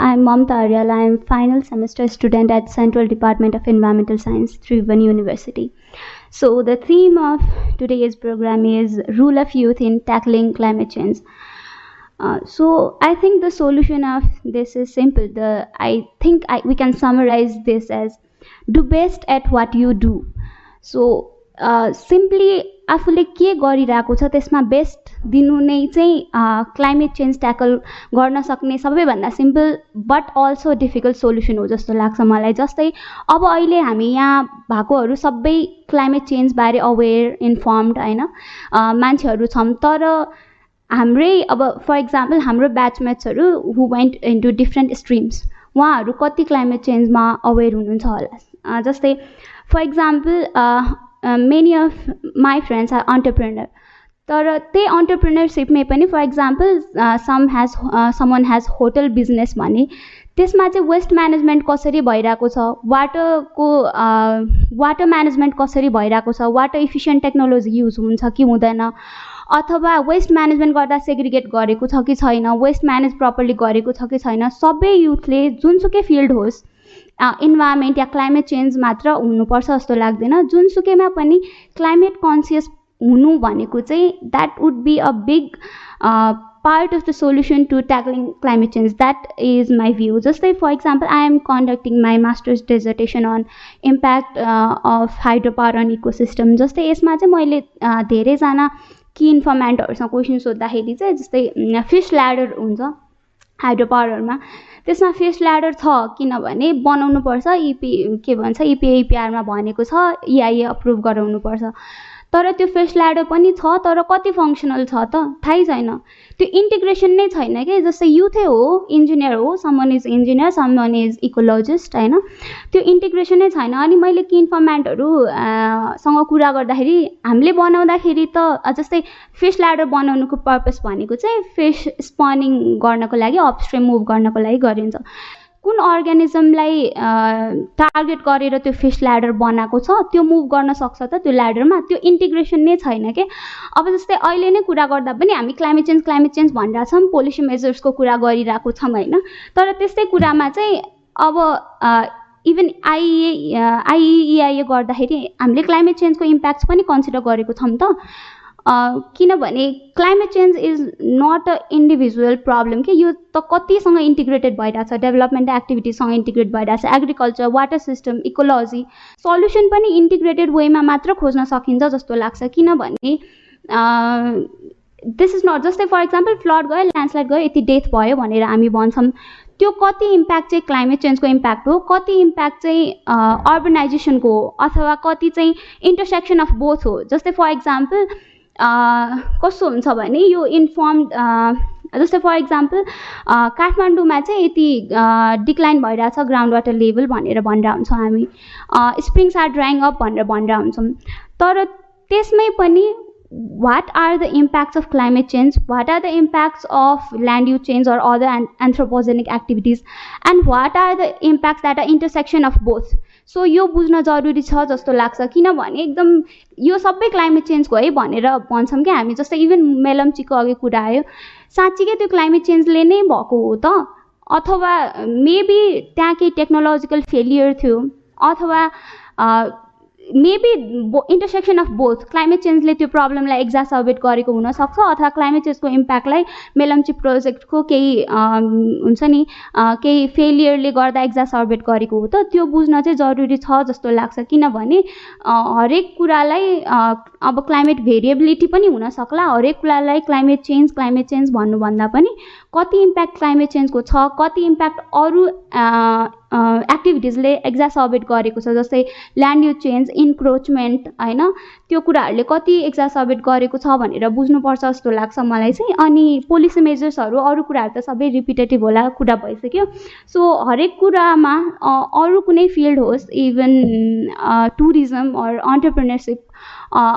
I'm Mamta Aryal. I'm final semester student at Central Department of Environmental Science, Tribhuvan University. So the theme of today's program is role of youth in tackling climate change. Uh, so I think the solution of this is simple. The I think I, we can summarize this as do best at what you do. So simply आफूले के गरिरहेको छ त्यसमा best दिनु नै चाहिँ climate change tackle गर्न सक्ने सबैभन्दा simple but also difficult solution हो जस्तो लाग्छ मलाई। जस्तै अब अहिले हामी यहाँ भएकोहरू सबै क्लाइमेट चेन्जबारे अवेर इन्फर्मड होइन? मान्छेहरू छौँ तर हाम्रै अब फर इक्जाम्पल हाम्रो ब्याचमेट्सहरू who went into different streams उहाँहरू कति क्लाइमेट चेन्जमा अवेर हुनुहुन्छ होला? जस्तै for example many of my friends are entrepreneur तर त्यही अन्टरप्रिनरसिपमै पनि for example some has someone has hotel business भने त्यसमा चाहिँ वेस्ट म्यानेजमेन्ट कसरी भइरहेको छ? वाटरको वाटर म्यानेजमेन्ट कसरी भइरहेको छ? वाटर इफिसियन्ट टेक्नोलोजी युज हुन्छ कि हुँदैन? अथवा वेस्ट म्यानेजमेन्ट गर्दा सेग्रिगेट गरेको छ कि छैन? वेस्ट म्यानेज प्रपरली गरेको छ कि छैन? सबै युथले जुनसुकै फिल्ड होस् इन्भाइरोमेन्ट या क्लाइमेट चेन्ज मात्र हुनुपर्छ जस्तो लाग्दैन। जुनसुकैमा पनि क्लाइमेट कन्सियस हुनु भनेको चाहिँ that would be a big part of the solution to tackling climate change that is my view जस्तै for example I am conducting my master's dissertation on impact of hydropower on ecosystem जस्तै यसमा चाहिँ मैले धेरैजना कि इन्फर्मेन्टहरूसँग question सोद्धाखेरि चाहिँ जस्तै फिस ल्याडर हुन्छ हाइड्रो पावरहरूमा त्यसमा फेस ल्याडर छ किनभने बनाउनुपर्छ इपी के भन्छ इपिआइपिआरमा भनेको छ इआइए अप्रुभ गराउनुपर्छ। तर त्यो फेस ल्याडर पनि छ तर कति फङ्सनल छ त? थाहै छैन। त्यो इन्टिग्रेसन नै छैन कि? जस्तै युथै हो इन्जिनियर हो someone is engineer someone is ecologist होइन? त्यो इन्टिग्रेसन नै छैन। अनि मैले कि इन्फर्मेन्टहरूसँग कुरा गर्दाखेरि हामीले बनाउँदाखेरि त जस्तै फिस ल्याडर बनाउनुको पर्पज भनेको चाहिँ फिस स्पनिङ गर्नको लागि अपस्ट्रिम मुभ गर्नको लागि गरिन्छ। कुन अर्ग्यानिजमलाई टार्गेट गरेर त्यो फिस ल्याडर बनाएको छ त्यो मुभ गर्न सक्छ त त्यो ल्याडरमा त्यो इन्टिग्रेसन नै छैन कि? अब जस्तै अहिले नै कुरा गर्दा पनि हामी क्लाइमेट चेन्ज क्लाइमेट चेन्ज भनिरहेछौँ पोल्युसन मेजर्सको कुरा गरिरहेको छौँ होइन? तर त्यस्तै कुरामा चाहिँ अब इभन आइए आइइआइए गर्दाखेरि हामीले क्लाइमेट चेन्जको इम्प्याक्ट पनि कन्सिडर गरेको छौँ त। किनभने climate change is not a individual problem कि यो त कतिसँग इन्टिग्रेटेड भइरहेछ डेभलपमेन्ट एक्टिभिटीसँग इन्टिग्रेट भइरहेछ agriculture water system ecology solution पनि इन्टिग्रेटेड वेमा मात्र खोज्न सकिन्छ जस्तो लाग्छ। किनभने दिस इज नट जस्तै फर इक्जाम्पल फ्लड गयो ल्यान्डस्लाइड गयो यति डेथ भयो भनेर हामी भन्छौँ। त्यो कति इम्प्याक्ट चाहिँ क्लाइमेट चेन्जको इम्प्याक्ट हो? कति इम्प्याक्ट चाहिँ अर्बनाइजेसनको हो? अथवा कति चाहिँ इन्टरसेक्सन अफ बोथ हो? जस्तै फर इक्जाम्पल कस्तो हुन्छ भने यो इन्फर्म जस्तै फर इक्जाम्पल काठमाडौँमा चाहिँ यति डिक्लाइन भइरहेछ ग्राउन्ड वाटर लेभल भनेर भनेर हुन्छौँ हामी। स्प्रिङ्स आर ड्राइङ अप भनेर भनेर हुन्छौँ। तर त्यसमै पनि what are the impacts of climate change what are the impacts of land use change or other anthropogenic activities and what are the impacts that are intersection of both so यो बुझ्न जरुरी छ जस्तो लाग्छ किनभने एकदम यो सबै क्लाइमेट चेन्जको है भनेर भन्छौँ कि हामी। जस्तै इभन मेलम्चीको अघि कुरा आयो साँच्चीकै त्यो क्लाइमेट चेन्जले नै भएको हो त? अथवा मेबी त्यहाँ केही टेक्नोलोजिकल फेलियर थियो अथवा maybe intersection of both climate चेन्जले त्यो प्रब्लमलाई एक्जासर्बेट गरेको हुनसक्छ अथवा क्लाइमेट चेन्जको इम्प्याक्टलाई मेलम्ची प्रोजेक्टको केही हुन्छ नि केही फेलियरले गर्दा एक्जासर्बेट गरेको हो त त्यो बुझ्न चाहिँ जरुरी छ जस्तो लाग्छ। किनभने हरेक कुरालाई अब क्लाइमेट भेरिएबिलिटी पनि हुनसक्ला। हरेक कुरालाई क्लाइमेट चेन्ज क्लाइमेट चेन्ज भन्नुभन्दा पनि कति इम्प्याक्ट क्लाइमेट चेन्जको छ कति इम्प्याक्ट अरू एक्टिभिटिजले एक्जासर्बेट गरेको छ जस्तै ल्यान्ड युज चेन्ज इन्क्रोचमेन्ट होइन? त्यो कुराहरूले कति एक्जासर्बेट गरेको छ भनेर बुझ्नुपर्छ जस्तो लाग्छ मलाई चाहिँ। अनि पोलिसी मेजर्सहरू अरू कुराहरू त सबै रिपिटेटिभ होला कुरा भइसक्यो। सो हरेक कुरामा अरू कुनै फिल्ड होस् इभन टुरिज्म अर अन्टरप्रिनरसिप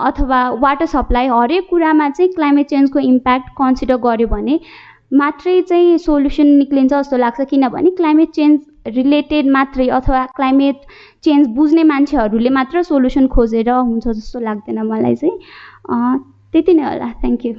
अथवा वाटर सप्लाई हरेक कुरामा चाहिँ क्लाइमेट चेन्जको इम्प्याक्ट कन्सिडर गर्यो भने मात्रै चाहिँ सोल्युसन निक्लिन्छ जस्तो लाग्छ। किनभने क्लाइमेट चेन्ज रिलेटेड मात्रै अथवा क्लाइमेट चेन्ज बुझ्ने मान्छेहरूले मात्र सोल्युसन खोजेर हुन्छ जस्तो लाग्दैन मलाई चाहिँ। त्यति नै होला। Thank you